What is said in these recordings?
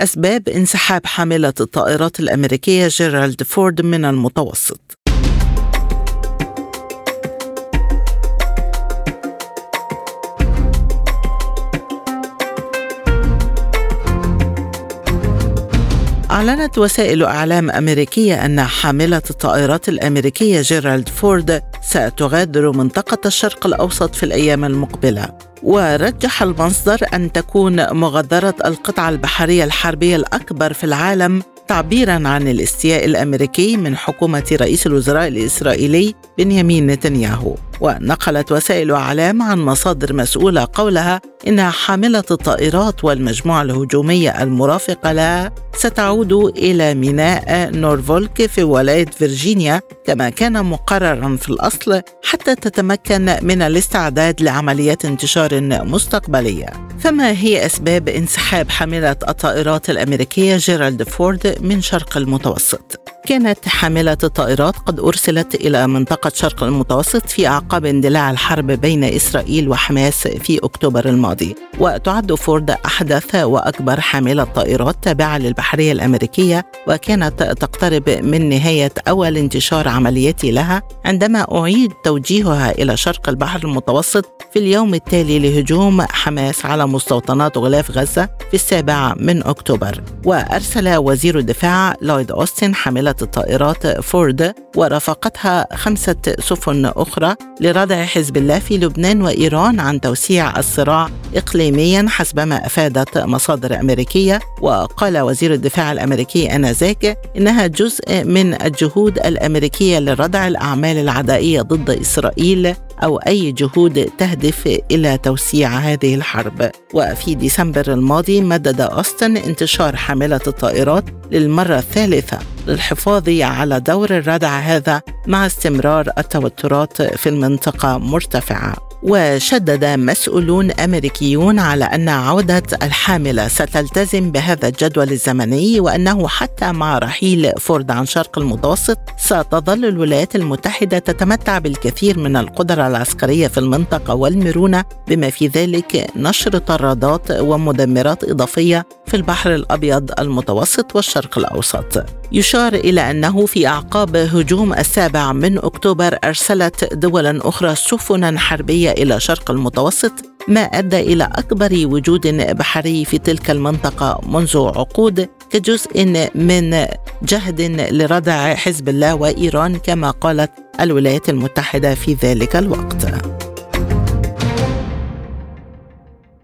أسباب انسحاب حاملة الطائرات الأمريكية جيرالد فورد من المتوسط. أعلنت وسائل إعلام أمريكية أن حاملة الطائرات الأمريكية جيرالد فورد ستغادر منطقة الشرق الأوسط في الأيام المقبلة. ورجح المصدر أن تكون مغادرة القطعة البحرية الحربية الأكبر في العالم تعبيرا عن الاستياء الأمريكي من حكومة رئيس الوزراء الإسرائيلي بنيامين نتنياهو. ونقلت وسائل إعلام عن مصادر مسؤولة قولها إن حاملة الطائرات والمجموعة الهجومية المرافقة لها ستعود إلى ميناء نورفولك في ولاية فيرجينيا كما كان مقررا في الأصل حتى تتمكن من الاستعداد لعمليات انتشار مستقبلية. فما هي أسباب انسحاب حاملة الطائرات الأمريكية جيرالد فورد من شرق المتوسط؟ كانت حاملة الطائرات قد أرسلت إلى منطقة شرق المتوسط في أعقاب اندلاع الحرب بين إسرائيل وحماس في أكتوبر الماضي. وتعد فورد أحدث وأكبر حاملة طائرات تابعة للبحرية الأمريكية وكانت تقترب من نهاية أول انتشار عملياتي لها عندما أعيد توجيهها إلى شرق البحر المتوسط في اليوم التالي لهجوم حماس على مستوطنات غلاف غزة في السابع من أكتوبر. وأرسل وزير الدفاع لويد أوستن حاملة الطائرات فورد ورافقتها خمسة سفن أخرى لردع حزب الله في لبنان وإيران عن توسيع الصراع إقليميا حسبما أفادت مصادر أمريكية. وقال وزير الدفاع الأمريكي آنذاك إنها جزء من الجهود الأمريكية لردع الأعمال العدائية ضد إسرائيل أو أي جهود تهدف إلى توسيع هذه الحرب. وفي ديسمبر الماضي مدد أوستن انتشار حاملة الطائرات للمرة الثالثة للحفاظ على دور الردع هذا مع استمرار التوترات في المنطقة مرتفعة. وشدد مسؤولون أمريكيون على أن عودة الحاملة ستلتزم بهذا الجدول الزمني وأنه حتى مع رحيل فورد عن شرق المتوسط ستظل الولايات المتحدة تتمتع بالكثير من القدره العسكرية في المنطقة والمرونة بما في ذلك نشر طرادات ومدمرات إضافية في البحر الأبيض المتوسط والشرق الأوسط. يشار إلى أنه في أعقاب هجوم السابع من أكتوبر أرسلت دولا أخرى سفنا حربية إلى شرق المتوسط ما أدى إلى أكبر وجود بحري في تلك المنطقة منذ عقود كجزء من جهد لردع حزب الله وإيران كما قالت الولايات المتحدة في ذلك الوقت.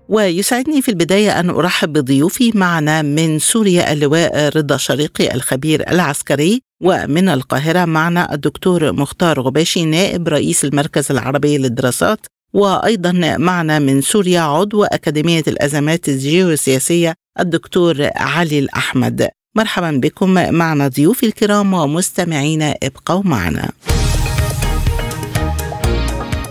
ويسعدني في البداية أن أرحب بضيوفي معنا من سوريا اللواء رضا شريقي الخبير العسكري ومن القاهرة معنا الدكتور مختار غباشي نائب رئيس المركز العربي للدراسات وأيضا معنا من سوريا عضو أكاديمية الأزمات الجيوسياسية الدكتور علي الأحمد. مرحبا بكم معنا ضيوفي الكرام ومستمعينا ابقوا معنا.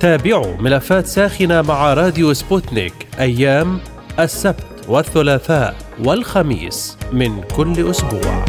تابعوا ملفات ساخنة مع راديو سبوتنيك أيام السبت والثلاثاء والخميس من كل أسبوع.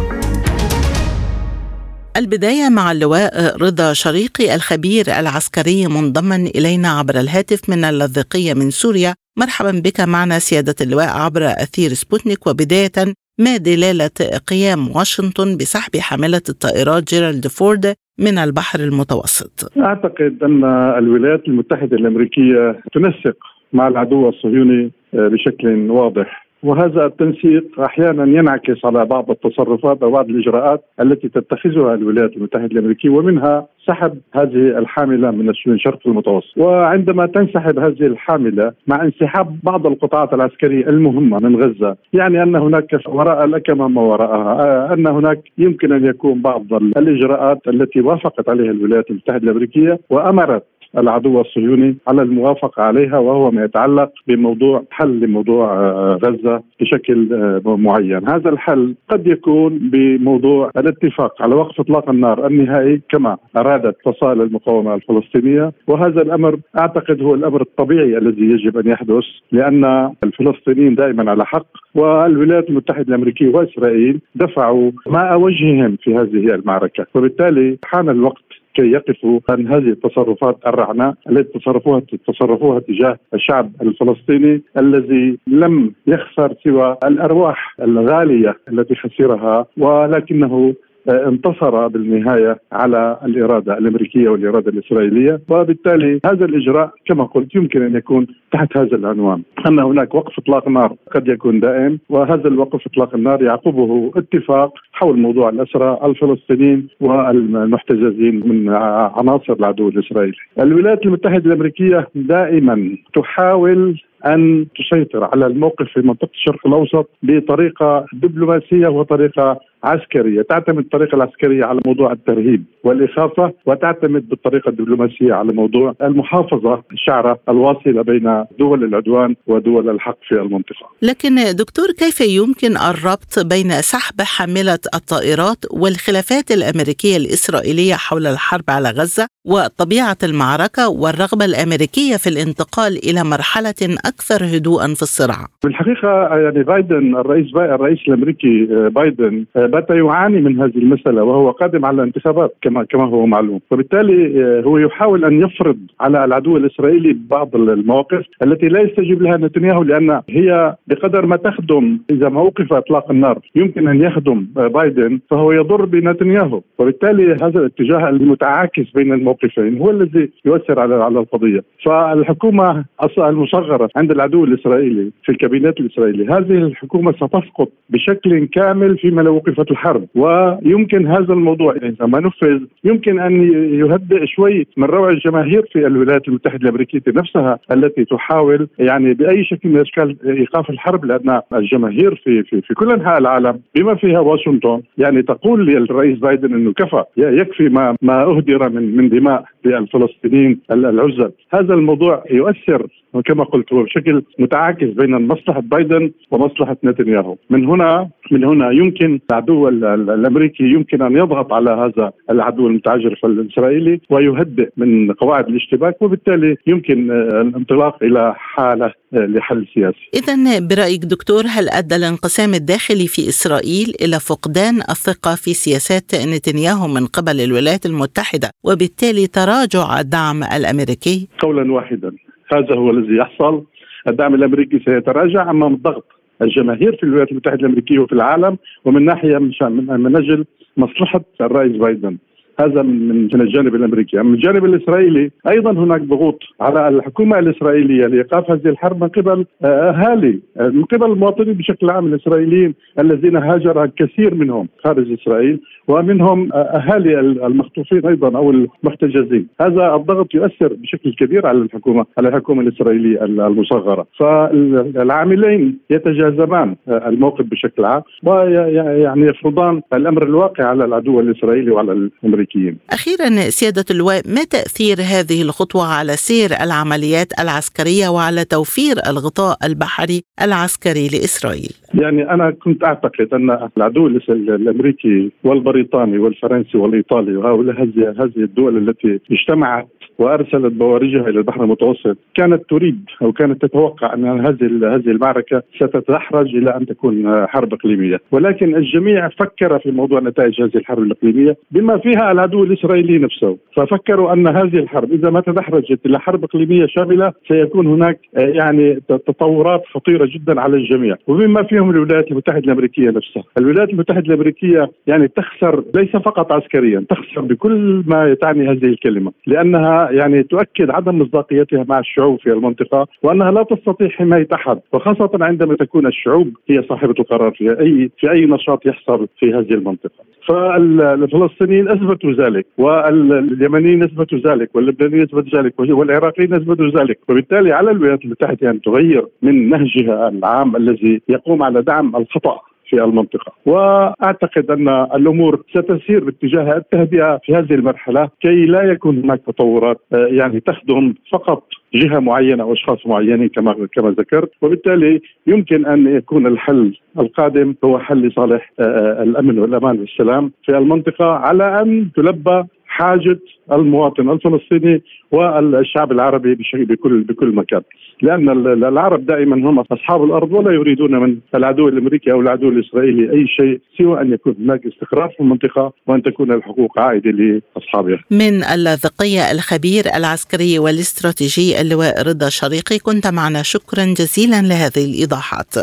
البداية مع اللواء رضا شريقي الخبير العسكري منضما إلينا عبر الهاتف من اللاذقية من سوريا مرحبا بك معنا سيادة اللواء عبر أثير سبوتنيك وبداية ما دلالة قيام واشنطن بسحب حاملة الطائرات جيرالد فورد من البحر المتوسط؟ أعتقد أن الولايات المتحدة الأمريكية تنسق مع العدو الصهيوني بشكل واضح وهذا التنسيق أحيانا ينعكس على بعض التصرفات أو بعض الإجراءات التي تتخذها الولايات المتحدة الأمريكية ومنها سحب هذه الحاملة من شرق المتوسط، وعندما تنسحب هذه الحاملة مع انسحاب بعض القطاعات العسكرية المهمة من غزة، يعني أن هناك وراء الأكمة ما وراءها، أن هناك يمكن أن يكون بعض الإجراءات التي وافقت عليها الولايات المتحدة الأمريكية وأمرت العدو الصهيوني على الموافقة عليها وهو ما يتعلق بموضوع حل لموضوع آه، غزة بشكل آه، معين، هذا الحل قد يكون بموضوع الاتفاق على وقف إطلاق النار النهائي كما أرادت فصائل المقاومة الفلسطينية، وهذا الأمر أعتقد هو الأمر الطبيعي الذي يجب أن يحدث لأن الفلسطينيين دائما على حق. والولايات المتحدة الأمريكية وإسرائيل دفعوا ماء وجههم في هذه المعركة، وبالتالي حان الوقت كي يقفوا عن هذه التصرفات الرعناء التي تصرفوها تصرفوها تجاه الشعب الفلسطيني الذي لم يخسر سوى الأرواح الغالية التي خسرها ولكنه انتصر بالنهاية على الإرادة الأمريكية والإرادة الإسرائيلية وبالتالي هذا الإجراء كما قلت يمكن أن يكون تحت هذا العنوان أن هناك وقف إطلاق نار قد يكون دائم وهذا الوقف إطلاق النار يعقبه اتفاق حول موضوع الأسرى الفلسطينيين والمحتجزين من عناصر العدو الإسرائيلي. الولايات المتحدة الأمريكية دائما تحاول أن تسيطر على الموقف في منطقة الشرق الأوسط بطريقة دبلوماسية وطريقة عسكرية، تعتمد الطريقة العسكرية على موضوع الترهيب والإخافة وتعتمد بالطريقة الدبلوماسية على موضوع المحافظة الشعره الواصلة بين دول العدوان ودول الحق في المنطقة. لكن دكتور كيف يمكن الربط بين سحب حاملة الطائرات والخلافات الأمريكية الإسرائيلية حول الحرب على غزة وطبيعة المعركة والرغبة الأمريكية في الانتقال إلى مرحلة أكثر هدوءا في الصراع؟ في الحقيقة يعني بايدن الرئيس الرئيس الأمريكي آه، بايدن آه، بات يعاني من هذه المسألة وهو قادم على الانتخابات كما كما هو معلوم، وبالتالي آه، هو يحاول أن يفرض على العدو الإسرائيلي بعض المواقف التي لا يستجيب لها نتنياهو لأن هي بقدر ما تخدم إذا ما وقف إطلاق النار يمكن أن يخدم بايدن فهو يضر بنتنياهو، وبالتالي هذا الاتجاه المتعاكس بين الموقفين هو الذي يؤثر على على القضية، فالحكومة المصغرة عند العدو الإسرائيلي في الكابينت الإسرائيلي هذه الحكومة ستسقط بشكل كامل فيما لو وقفت الحرب. ويمكن هذا الموضوع إذا ما نفذ يمكن أن يهدئ شوي من روع الجماهير في الولايات المتحدة الأمريكية نفسها التي تحاول يعني بأي شكل من الأشكال إيقاف الحرب لأن الجماهير في في في كل أنحاء العالم بما فيها واشنطن يعني تقول للرئيس بايدن إنه كفى يكفي ما ما أهدر من من دماء للفلسطينيين العزل. هذا الموضوع يؤثر كما قلت هو بشكل متعاكس بين مصلحة بايدن ومصلحة نتنياهو. من هنا من هنا يمكن العدو الأمريكي يمكن أن يضغط على هذا العدو المتعجرف الإسرائيلي ويهدئ من قواعد الاشتباك وبالتالي يمكن الانطلاق إلى حالة لحل سياسي. اذا برأيك دكتور هل أدى الانقسام الداخلي في إسرائيل إلى فقدان الثقة في سياسات نتنياهو من قبل الولايات المتحدة وبالتالي تراجع الدعم الأمريكي؟ قولا واحدا هذا هو الذي يحصل الدعم الأمريكي سيتراجع امام الضغط الجماهير في الولايات المتحدة الأمريكية وفي العالم ومن ناحية من أجل مصلحة الرئيس بايدن. هذا من الجانب الأمريكي، أما الجانب الإسرائيلي أيضا هناك ضغوط على الحكومة الإسرائيلية لإيقاف هذه الحرب من قبل آه، أهالي آه، من قبل المواطنين بشكل عام الإسرائيليين الذين هاجر الكثير منهم خارج إسرائيل ومنهم آه، أهالي المخطوفين أيضا أو المحتجزين، هذا الضغط يؤثر بشكل كبير على الحكومة على الحكومة الإسرائيلية المصغرة، فالعاملين يتجاذبان الموقف بشكل عام ويعني يفرضان الأمر الواقع على العدو الإسرائيلي وعلى الامريكي الامريكيين. أخيرا سيادة اللواء ما تأثير هذه الخطوة على سير العمليات العسكرية وعلى توفير الغطاء البحري العسكري لإسرائيل؟ يعني أنا كنت أعتقد أن العدو الأمريكي والبريطاني والفرنسي والإيطالي وهؤلاء هذه هذه الدول التي اجتمعت وأرسلت بوارجها إلى البحر المتوسط. كانت تريد أو كانت تتوقع أن هذه هذه المعركة ستتدحرج إلى أن تكون حرب إقليمية، ولكن الجميع فكر في موضوع نتائج هذه الحرب الإقليمية بما فيها العدو الإسرائيلي نفسه، ففكروا أن هذه الحرب إذا ما تدحرجت إلى حرب إقليمية شاملة سيكون هناك يعني تطورات خطيرة جدا على الجميع، وبما فيهم الولايات المتحدة الأمريكية نفسها، الولايات المتحدة الأمريكية يعني تخسر ليس فقط عسكريا، تخسر بكل ما تعني هذه الكلمة، لأنها يعني تؤكد عدم مصداقيتها مع الشعوب في المنطقة وأنها لا تستطيع حماية أحد وخاصة عندما تكون الشعوب هي صاحبة القرار في أي في أي نشاط يحصل في هذه المنطقة. فالفلسطينيين أثبتوا ذلك واليمنيين أثبتوا ذلك واللبنانيين أثبتوا ذلك والعراقيين أثبتوا ذلك وبالتالي على الولايات المتحدة أن تغير من نهجها العام الذي يقوم على دعم الخطأ في المنطقة. وأعتقد أن الأمور ستسير باتجاه التهدئة في هذه المرحلة كي لا يكون هناك تطورات آه، يعني تخدم فقط جهة معينة أو أشخاص معينين كما كما ذكرت. وبالتالي يمكن أن يكون الحل القادم هو حل لصالح آه، آه، الأمن والأمان والسلام في المنطقة على أن تلبى حاجة المواطن الفلسطيني والشعب العربي بكل بكل مكان لأن العرب دائما هم أصحاب الأرض ولا يريدون من العدو الأمريكي أو العدو الإسرائيلي أي شيء سوى أن يكون هناك استقرار في المنطقة وأن تكون الحقوق عائدة لأصحابها. من اللاذقيه الخبير العسكري والاستراتيجي اللواء رضا شريقي كنت معنا شكرا جزيلا لهذه الإيضاحات.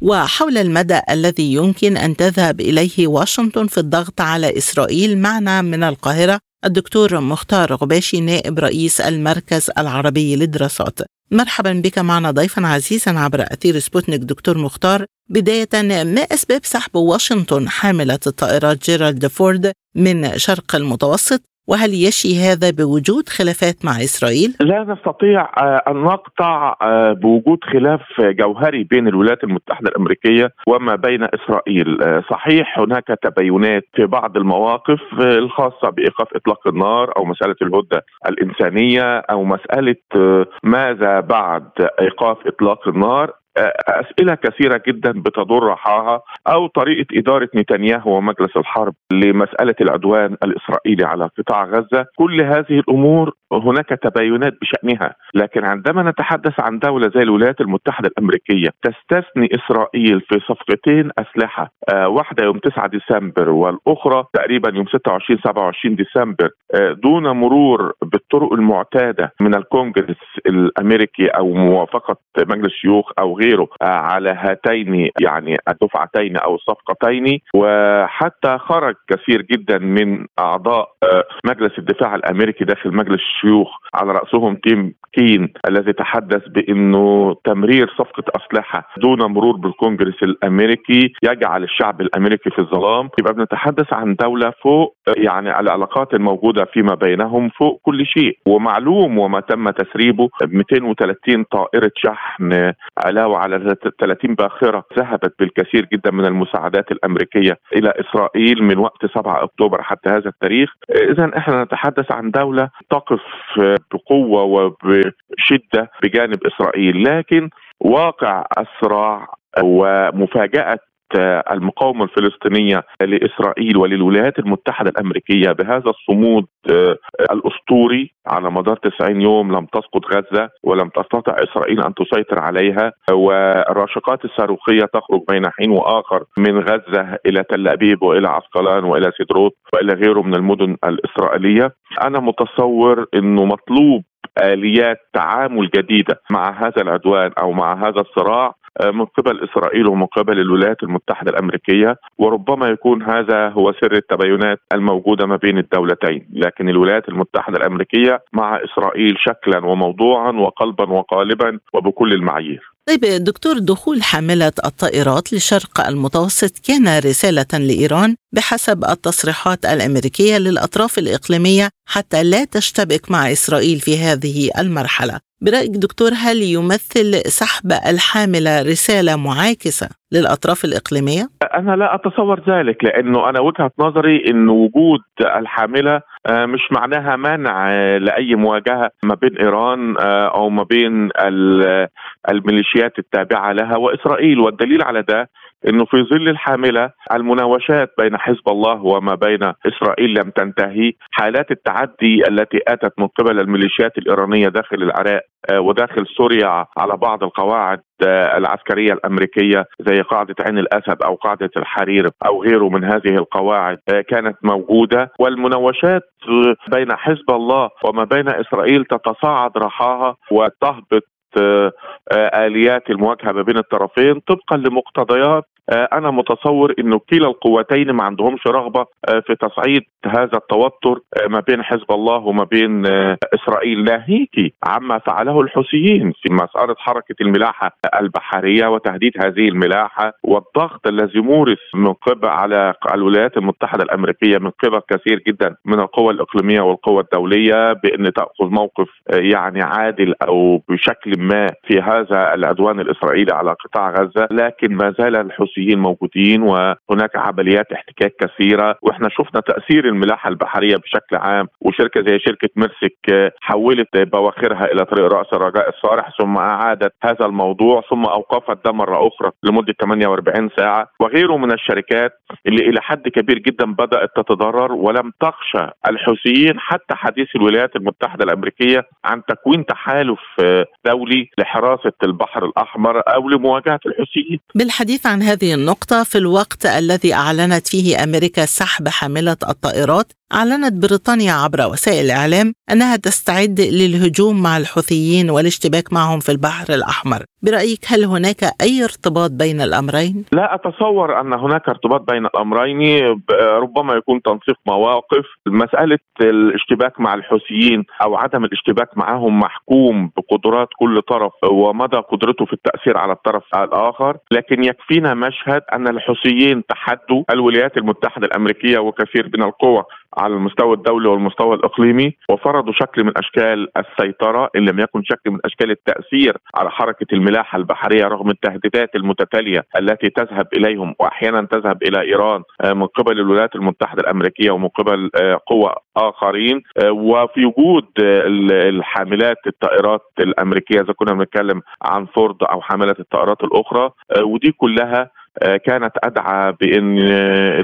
وحول المدى الذي يمكن أن تذهب إليه واشنطن في الضغط على إسرائيل. معنا من القاهرة الدكتور مختار غباشي نائب رئيس المركز العربي للدراسات. مرحبا بك معنا ضيفا عزيزا عبر أثير سبوتنيك. دكتور مختار بداية ما أسباب سحب واشنطن حاملة الطائرات جيرالد فورد من شرق المتوسط؟ وهل يشي هذا بوجود خلافات مع إسرائيل؟ لا نستطيع آه، أن نقطع آه، بوجود خلاف جوهري بين الولايات المتحدة الأمريكية وما بين إسرائيل، آه، صحيح هناك تباينات في بعض المواقف الخاصة بإيقاف إطلاق النار أو مسألة الهدنة الإنسانية أو مسألة ماذا بعد إيقاف إطلاق النار أسئلة كثيرة جدا بتدور رحاها أو طريقة إدارة نتنياهو ومجلس الحرب لمسألة العدوان الإسرائيلي على قطاع غزة. كل هذه الأمور هناك تباينات بشأنها لكن عندما نتحدث عن دولة زي الولايات المتحدة الأمريكية تستثني إسرائيل في صفقتين أسلحة آه واحدة يوم 9 ديسمبر والأخرى تقريبا يوم 26 27 ديسمبر آه دون مرور بالطرق المعتادة من الكونجرس الأمريكي أو موافقة مجلس الشيوخ أو غيره. آه، على هاتين يعني الدفعتين أو الصفقتين. وحتى خرج كثير جدا من أعضاء آه، مجلس الدفاع الأمريكي داخل مجلس الشيوخ على رأسهم تيم كين الذي تحدث بأنه تمرير صفقة أسلحة دون مرور بالكونجرس الأمريكي يجعل الشعب الأمريكي في الظلام. يبقى بنتحدث عن دولة فوق يعني العلاقات الموجودة فيما بينهم فوق كل شيء. ومعلوم وما تم تسريبه 230 طائرة شحن علاوة على 30 باخرة ذهبت بالكثير جدا من المساعدات الأمريكية إلى إسرائيل من وقت 7 أكتوبر حتى هذا التاريخ. اذا إحنا نتحدث عن دولة تقف بقوة وبشدة بجانب إسرائيل لكن واقع الصراع ومفاجأة المقاومة الفلسطينية لإسرائيل وللولايات المتحدة الأمريكية بهذا الصمود آه، الأسطوري على مدار 90 يوم لم تسقط غزة ولم تستطع إسرائيل أن تسيطر عليها والراشقات الصاروخية تخرج بين حين وآخر من غزة إلى تل أبيب وإلى عسقلان وإلى سيدروت وإلى غيره من المدن الإسرائيلية. أنا متصور إنه مطلوب آليات تعامل جديدة مع هذا العدوان أو مع هذا الصراع من قبل إسرائيل ومن قبل الولايات المتحدة الأمريكية وربما يكون هذا هو سر التباينات الموجودة ما بين الدولتين، لكن الولايات المتحدة الأمريكية مع إسرائيل شكلا وموضوعا وقلبا وقالبا وبكل المعايير. طيب دكتور دخول حاملة الطائرات لشرق المتوسط كان رسالة لإيران بحسب التصريحات الأمريكية للأطراف الإقليمية حتى لا تشتبك مع إسرائيل في هذه المرحلة برأيك دكتور هل يمثل سحب الحاملة رسالة معاكسة للأطراف الإقليمية؟ أنا لا أتصور ذلك لأنه أنا وجهة نظري أن وجود الحاملة آه، مش معناها منع آه، لأي مواجهة ما بين إيران آه، أو ما بين الميليشيات التابعة لها وإسرائيل والدليل على ده إنه في ظل الحاملة المناوشات بين حزب الله وما بين إسرائيل لم تنتهي، حالات التعدي التي أتت من قبل الميليشيات الإيرانية داخل العراق وداخل سوريا على بعض القواعد العسكرية الأمريكية زي قاعدة عين الأسد أو قاعدة الحرير أو غيره من هذه القواعد كانت موجودة. والمناوشات بين حزب الله وما بين إسرائيل تتصاعد رحاها وتهبط آه، آليات المواجهة ما بين الطرفين طبقا لمقتضيات آه، أنا متصور إنه كلا القوتين ما عندهمش رغبة آه، في تصعيد هذا التوتر آه، ما بين حزب الله وما بين إسرائيل. ناهيك عما فعله الحوثيين في مسألة حركة الملاحة البحرية وتهديد هذه الملاحة والضغط الذي مورس من قبل على الولايات المتحدة الأمريكية من قبل كثير جدا من القوى الإقليمية والقوى الدولية بأن تأخذ موقف يعني عادل أو بشكل ما في هذا العدوان الإسرائيلي على قطاع غزة لكن ما زال الحوثيين الحوثيين موجودين وهناك عمليات احتكاك كثيرة وإحنا شفنا تأثير الملاحة البحرية بشكل عام وشركة زي شركة ميرسك حولت بواخرها إلى طريق رأس الرجاء الصالح ثم أعادت هذا الموضوع ثم أوقفت ده مره أخرى لمده 48 ساعة وغيره من الشركات اللي إلى حد كبير جدا بدأت تتضرر ولم تخشى الحوثيين حتى حديث الولايات المتحدة الأمريكية عن تكوين تحالف دولي لحراسة البحر الأحمر أو لمواجهة الحوثيين. بالحديث عن هذه هذه النقطة في الوقت الذي أعلنت فيه أمريكا سحب حاملة الطائرات أعلنت بريطانيا عبر وسائل الإعلام أنها تستعد للهجوم مع الحوثيين والاشتباك معهم في البحر الأحمر برأيك هل هناك أي ارتباط بين الأمرين؟ لا أتصور أن هناك ارتباط بين الأمرين ربما يكون تنسيق مواقف مسألة الاشتباك مع الحوثيين أو عدم الاشتباك معهم محكوم بقدرات كل طرف ومدى قدرته في التأثير على الطرف الآخر لكن يكفينا مشهد أن الحوثيين تحدوا الولايات المتحدة الأمريكية وكثير من القوى على المستوى الدولي والمستوى الإقليمي وفرضوا شكل من أشكال السيطرة إن لم يكن شكل من أشكال التأثير على حركة الملاحة البحرية رغم التهديدات المتتالية التي تذهب إليهم وأحيانا تذهب إلى إيران آه، من قبل الولايات المتحدة الأمريكية ومن قبل آه، قوى آخرين آه، وفي وجود الحاملات الطائرات الأمريكية إذا كنا بنتكلم عن فورد أو حاملات الطائرات الأخرى ودي كلها كانت أدعى بإن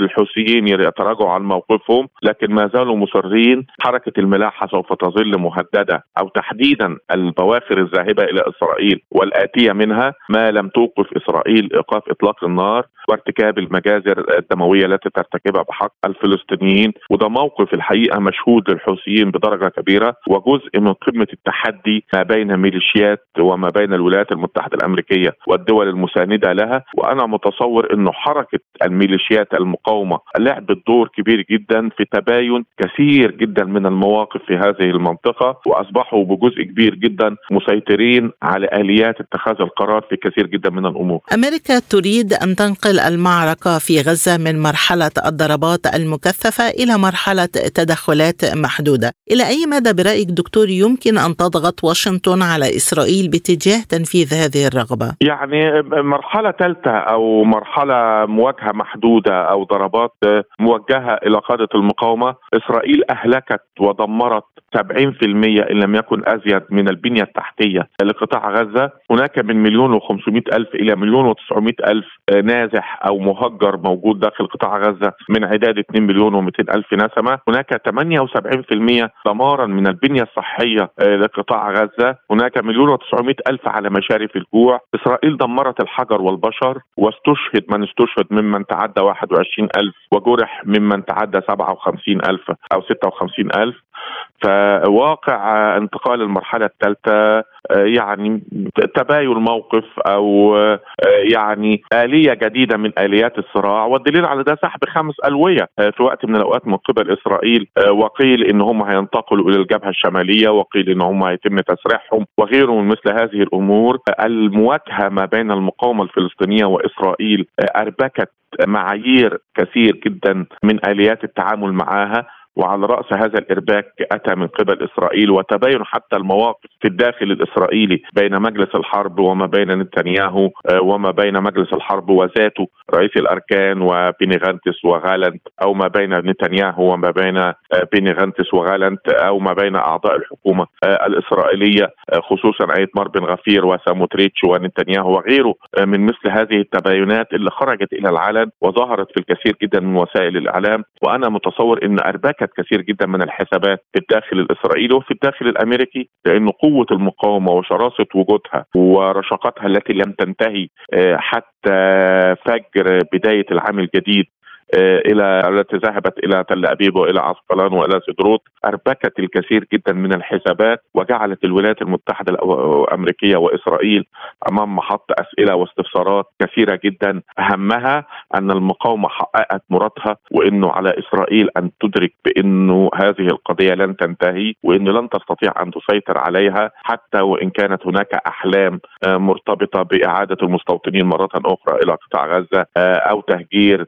الحوثيين يتراجعوا عن موقفهم لكن ما زالوا مصرين حركة الملاحة سوف تظل مهددة أو تحديدا البواخر الذاهبة إلى إسرائيل والآتية منها ما لم توقف إسرائيل إيقاف إطلاق النار وارتكاب المجازر الدموية التي ترتكبها بحق الفلسطينيين وده موقف الحقيقة مشهود للحوثيين بدرجة كبيرة وجزء من قمة التحدي ما بين ميليشيات وما بين الولايات المتحدة الأمريكية والدول المساندة لها وأنا متصور إنه حركة الميليشيات المقاومة لعبت دور كبير جدا في تباين كثير جدا من المواقف في هذه المنطقة وأصبحوا بجزء كبير جدا مسيطرين على آليات اتخاذ القرار في كثير جدا من الأمور. أمريكا تريد أن تنقل تنتقل المعركة في غزة من مرحلة الضربات المكثفة إلى مرحلة تدخلات محدودة إلى أي مدى برأيك دكتور يمكن أن تضغط واشنطن على إسرائيل باتجاه تنفيذ هذه الرغبة؟ يعني مرحلة ثالثة أو مرحلة مواجهة محدودة أو ضربات موجهة إلى قادة المقاومة إسرائيل أهلكت ودمرت 70% إن لم يكن أزيد من البنية التحتية لقطاع غزة. هناك من مليون و500 ألف إلى مليون و900 ألف نازح أو مهجر موجود داخل قطاع غزة من عداد 2 مليون و200 ألف نسمة. هناك 78% دمارا من البنية الصحية آه، لقطاع غزة. هناك مليون و900 ألف على مشارف الجوع. إسرائيل دمرت الحجر والبشر واستشهد من استشهد ممن تعدى 21 ألف وجرح ممن تعدى 57 ألف أو 56 ألف. فواقع انتقال المرحلة الثالثة آه، يعني تباين موقف أو آه، يعني آلية جديدة من آليات الصراع. والدليل على ده سحب خمس ألوية آه، في وقت من الأوقات من قبل إسرائيل وقيل إن هم هينتقلوا إلى الجبهة الشمالية وقيل إن هم هيتم تسريحهم وغيره من مثل هذه الأمور. المواجهة ما بين المقاومة الفلسطينية وإسرائيل أربكت معايير كثير جدا من آليات التعامل معها وعلى رأس هذا الإرباك أتى من قبل إسرائيل وتباين حتى المواقف في الداخل الإسرائيلي بين مجلس الحرب وما بين نتنياهو آه، وما بين مجلس الحرب وذاته رئيس الأركان وبيني غانتس وغالنت أو ما بين نتنياهو وما بين آه، بيني غانتس وغالنت أو ما بين أعضاء الحكومة آه، الإسرائيلية خصوصا ايتمار بن غفير وساموتريتش ونتنياهو وغيره من مثل هذه التباينات اللي خرجت إلى العلن وظهرت في الكثير جدا من وسائل الإعلام. وأنا متصور إن اربكت كثير جدا من الحسابات في الداخل الإسرائيلي وفي الداخل الأمريكي لأن قوة المقاومة وشراسة وجودها ورشاقتها التي لم تنتهي آه، حتى فجر بداية العام الجديد إلى التي ذهبت إلى تل أبيب وإلى عسقلان وإلى سدروت أربكت الكثير جدا من الحسابات وجعلت الولايات المتحدة الأمريكية وإسرائيل أمام محط أسئلة واستفسارات كثيرة جدا. أهمها أن المقاومة حققت مرادها وإنه على إسرائيل أن تدرك بإنه هذه القضية لن تنتهي وان لن تستطيع أن تسيطر عليها حتى وإن كانت هناك أحلام آه، مرتبطة بإعادة المستوطنين مرة أخرى إلى قطاع غزة آه، أو تهجير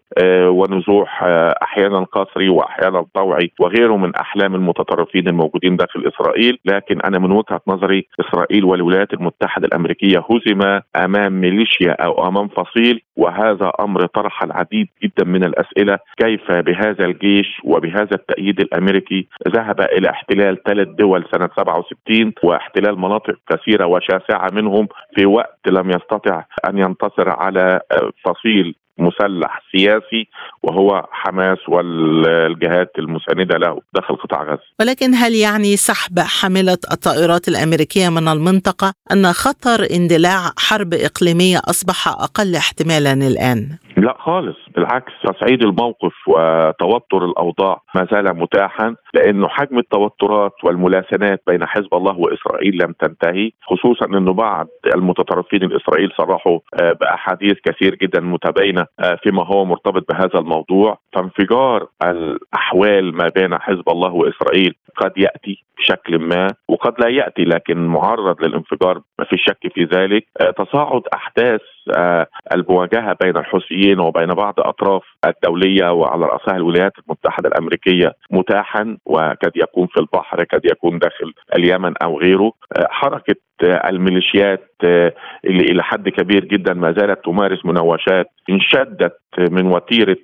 ونزوح آه، أحيانا قسري وأحيانا طوعي وغيره من أحلام المتطرفين الموجودين داخل إسرائيل. لكن أنا من وجهة نظري إسرائيل والولايات المتحدة الأمريكية هزم أمام ميليشيا أو أمام فصيل وهذا أمر طرح العديد جدا من الأسئلة كيف بهذا الجيش وبهذا التأييد الأمريكي ذهب إلى احتلال ثلاث دول سنة 67 واحتلال مناطق كثيرة وشاسعة منهم في وقت لم يستطع أن ينتصر على فصيل مسلح سياسي وهو حماس والجهات المساندة له داخل قطاع غزة. ولكن هل يعني سحب حاملة الطائرات الأمريكية من المنطقة أن خطر اندلاع حرب إقليمية أصبح أقل احتمالا الآن؟ لا خالص بالعكس تصعيد الموقف وتوتر الأوضاع ما زال متاحا لأنه حجم التوترات والملاسنات بين حزب الله وإسرائيل لم تنتهي خصوصا إنه بعض المتطرفين الإسرائيل صرحوا آه، بأحاديث كثير جدا متباينة آه، فيما هو مرتبط بهذا الموضوع. فانفجار الأحوال ما بين حزب الله وإسرائيل قد يأتي. بشكل ما وقد لا يأتي لكن معرض للانفجار ما في شك في ذلك. آه، تصاعد أحداث المواجهة بين الحوثيين وبين بعض أطراف الدولية وعلى رأسها الولايات المتحدة الأمريكية متاحا وقد يكون في البحر قد يكون داخل اليمن أو غيره. حركة الميليشيات اللي إلى حد كبير جدا ما زالت تمارس مناوشات انشدت من وتيرة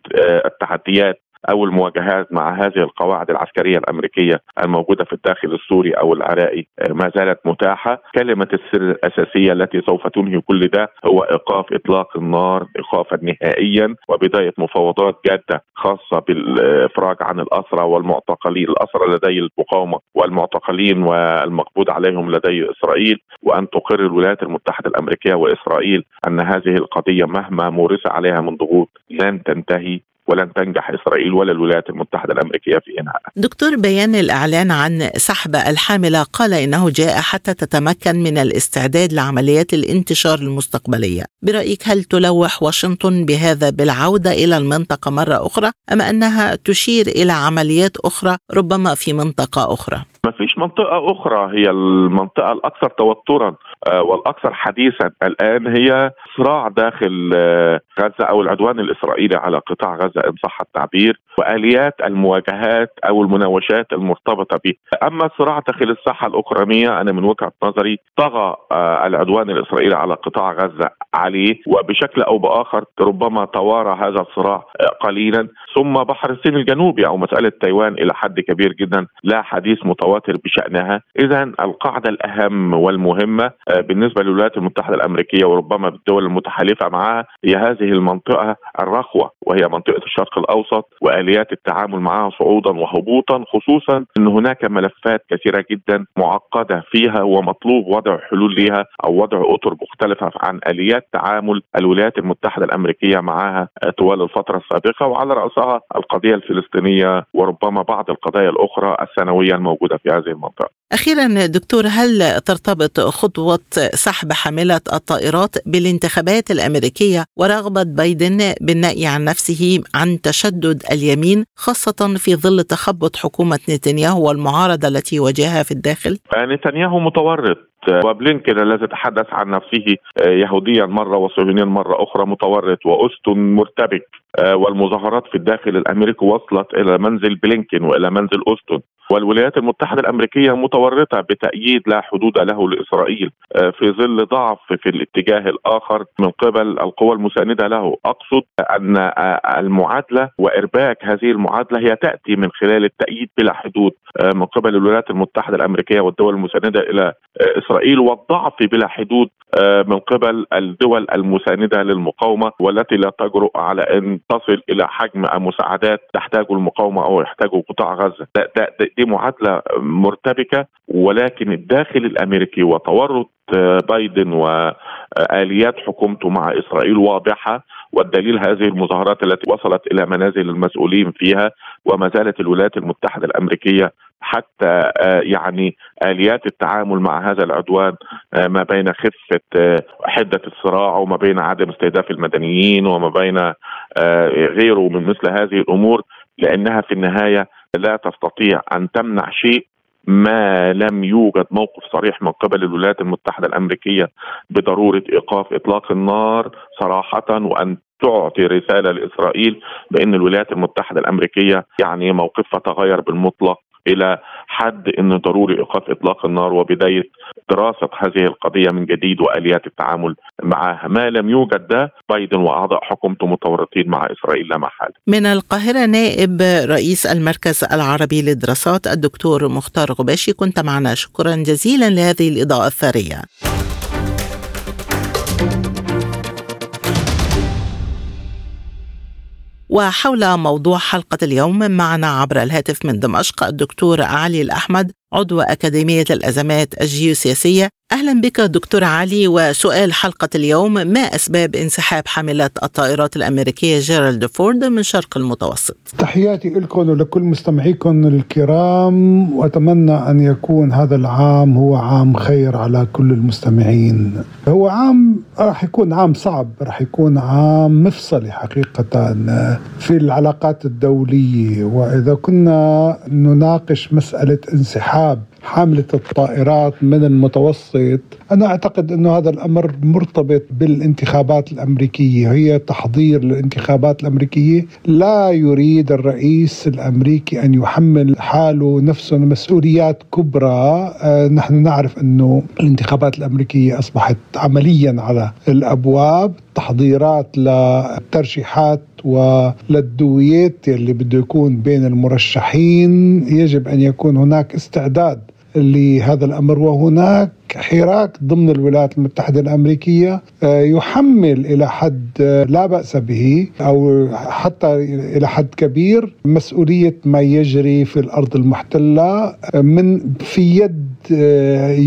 التحديات أو المواجهات مع هذه القواعد العسكرية الأمريكية الموجودة في الداخل السوري أو العراقي آه، ما زالت متاحة، كلمة السر الأساسية التي سوف تنهي كل ده هو إيقاف إطلاق النار ايقافا نهائيا وبداية مفاوضات جادة خاصة بالإفراج عن الأسرى والمعتقلين، الأسرى لدي المقاومة والمعتقلين والمقبوض عليهم لدي إسرائيل وأن تقر الولايات المتحدة الأمريكية وإسرائيل أن هذه القضية مهما مورس عليها من ضغوط لن تنتهي. ولن تنجح إسرائيل ولا الولايات المتحدة الأمريكية في انهائها. دكتور بيان الإعلان عن سحب الحاملة قال إنه جاء حتى تتمكن من الاستعداد لعمليات الانتشار المستقبلية، برأيك هل تلوح واشنطن بهذا بالعودة إلى المنطقة مرة أخرى أم أنها تشير إلى عمليات أخرى ربما في منطقة أخرى؟ فيش منطقة أخرى هي المنطقة الأكثر توترا آه، والأكثر حديثا. الآن هي صراع داخل آه، غزة أو العدوان الإسرائيلي على قطاع غزة إن صح التعبير وآليات المواجهات أو المناوشات المرتبطة به. أما الصراع داخل الساحة الأوكرانية أنا من وجهة نظري طغى آه، العدوان الإسرائيلي على قطاع غزة عليه وبشكل أو بآخر ربما توارى هذا الصراع قليلا. ثم بحر الصين الجنوبي أو مسألة تايوان إلى حد كبير جدا لا حديث متواتر. بشأنها، اذا القاعدة الأهم والمهمة آه، بالنسبة للولايات المتحدة الأمريكية وربما بالدول المتحالفة معها هي هذه المنطقة الرخوة وهي منطقة الشرق الأوسط وآليات التعامل معها صعودا وهبوطا خصوصا إن هناك ملفات كثيرة جدا معقدة فيها ومطلوب وضع حلول لها أو وضع اطر مختلفة عن آليات تعامل الولايات المتحدة الأمريكية معها طوال الفترة السابقة وعلى رأسها القضية الفلسطينية وربما بعض القضايا الأخرى السنوية الموجودة في هذه المنطقة. أخيرا دكتور هل ترتبط خطوه سحب حامله الطائرات بالانتخابات الأمريكية ورغبة بايدن بالنأي عن نفسه عن تشدد اليمين خاصة في ظل تخبط حكومة نتنياهو والمعارضة التي واجهها في الداخل؟ نتنياهو متورط وبلينكن الذي تحدث عن نفسه يهوديا مرة وصهيونيا مرة أخرى متورط واستن مرتبك والمظاهرات في الداخل الأمريكي وصلت إلى منزل بلينكن وإلى منزل اوستن والولايات المتحدة الأمريكية متورطة بتأييد لا حدود له لإسرائيل في ظل ضعف في الاتجاه الآخر من قبل القوى المساندة له، أقصد أن المعادلة وإرباك هذه المعادلة هي تأتي من خلال التأييد بلا حدود من قبل الولايات المتحدة الأمريكية والدول المساندة إلى إسرائيل والضعف بلا حدود من قبل الدول المساندة للمقاومة والتي لا تجرؤ على أن تصل إلى حجم مساعدات تحتاجه المقاومة أو يحتاجه قطاع غزة. ده ده دي معادلة مرتبكة ولكن الداخل الأمريكي وتورط بايدن وآليات حكومته مع إسرائيل واضحة والدليل هذه المظاهرات التي وصلت إلى منازل المسؤولين فيها وما زالت الولايات المتحدة الأمريكية حتى يعني آليات التعامل مع هذا العدوان ما بين خفة حدة الصراع وما بين عدم استهداف المدنيين وما بين غيره من مثل هذه الأمور لأنها في النهاية لا تستطيع أن تمنع شيء ما لم يوجد موقف صريح من قبل الولايات المتحدة الأمريكية بضرورة إيقاف إطلاق النار صراحة وأن تعطي رسالة لإسرائيل بأن الولايات المتحدة الأمريكية يعني موقفها تغير بالمطلق. إلى حد إن ضروري إيقاف إطلاق النار وبداية دراسة هذه القضية من جديد وآليات التعامل معها، ما لم يوجد ده بايدن وأعضاء حكومته متورطين مع إسرائيل لا محالة. من القاهرة نائب رئيس المركز العربي للدراسات الدكتور مختار غباشي كنت معنا شكرا جزيلا لهذه الإضاءة الثرية. وحول موضوع حلقة اليوم معنا عبر الهاتف من دمشق الدكتور علي الأحمد عضو أكاديمية الأزمات الجيوسياسية أهلا بك دكتور علي وسؤال حلقة اليوم ما أسباب انسحاب حاملات الطائرات الأمريكية جيرالد فورد من شرق المتوسط؟ تحياتي لكم ولكل مستمعيكم الكرام وأتمنى أن يكون هذا العام هو عام خير على كل المستمعين. هو عام راح يكون عام صعب راح يكون عام مفصلي حقيقة في العلاقات الدولية. وإذا كنا نناقش مسألة انسحاب حاملة الطائرات من المتوسط. أنا أعتقد أنه هذا الأمر مرتبط بالانتخابات الأمريكية. هي تحضير للانتخابات الأمريكية. لا يريد الرئيس الأمريكي أن يحمل حاله نفسه مسؤوليات كبرى. أه نحن نعرف أنه الانتخابات الأمريكية أصبحت عمليا على الأبواب. تحضيرات للترشيحات وللدويات اللي بده يكون بين المرشحين. يجب أن يكون هناك استعداد لهذا الأمر. وهناك حراك ضمن الولايات المتحدة الأمريكية يحمل إلى حد لا بأس به أو حتى إلى حد كبير مسؤولية ما يجري في الأرض المحتلة من في يد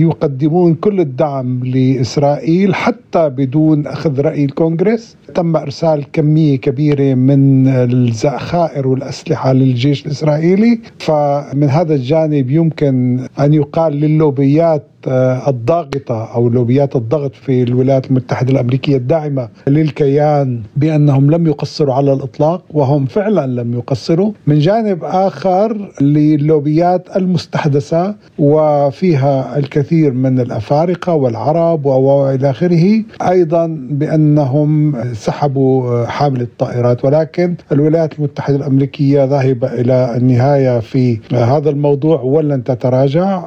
يقدمون كل الدعم لإسرائيل حتى بدون أخذ رأي الكونغرس. تم إرسال كمية كبيرة من الذخائر والأسلحة للجيش الإسرائيلي. فمن هذا الجانب يمكن أن يقال للوبيات الضاغطة أو لوبيات الضغط في الولايات المتحدة الأمريكية الداعمة للكيان بأنهم لم يقصروا على الإطلاق وهم فعلا لم يقصروا. من جانب آخر للوبيات المستحدثة وفيها الكثير من الأفارقة والعرب وإلى آخره أيضا بأنهم سحبوا حامل الطائرات. ولكن الولايات المتحدة الأمريكية ذاهبة إلى النهاية في هذا الموضوع ولن تتراجع.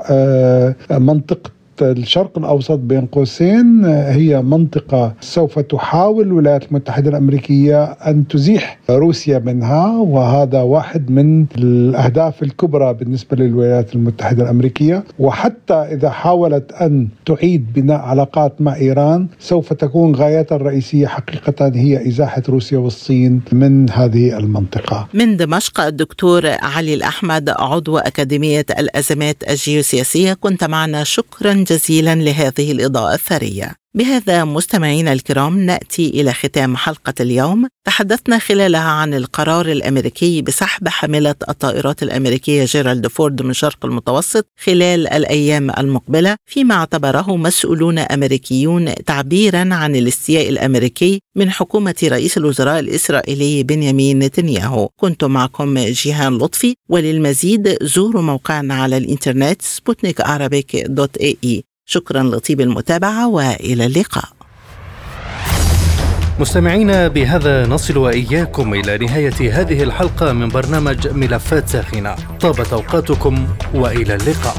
منطقة الشرق الأوسط بين قوسين هي منطقة سوف تحاول الولايات المتحدة الأمريكية أن تزيح روسيا منها وهذا واحد من الأهداف الكبرى بالنسبة للولايات المتحدة الأمريكية. وحتى إذا حاولت أن تعيد بناء علاقات مع إيران سوف تكون غايتها الرئيسية حقيقة هي إزاحة روسيا والصين من هذه المنطقة. من دمشق الدكتور علي الأحمد عضو أكاديمية الأزمات الجيوسياسية. كنت معنا شكرا جزيلا لهذه الإضاءة الثرية. بهذا مستمعينا الكرام نأتي إلى ختام حلقة اليوم. تحدثنا خلالها عن القرار الأمريكي بسحب حامله الطائرات الأمريكية جيرالد فورد من شرق المتوسط خلال الأيام المقبلة. فيما اعتبره مسؤولون أمريكيون تعبيرا عن الاستياء الأمريكي من حكومة رئيس الوزراء الإسرائيلي بنيامين نتنياهو. كنت معكم جيهان لطفي وللمزيد زوروا موقعنا على الإنترنت سبوتنيك dot AE. شكرا لطيب المتابعة وإلى اللقاء. مستمعينا بهذا نصل وإياكم إلى نهاية هذه الحلقة من برنامج ملفات ساخنة. طابت أوقاتكم وإلى اللقاء.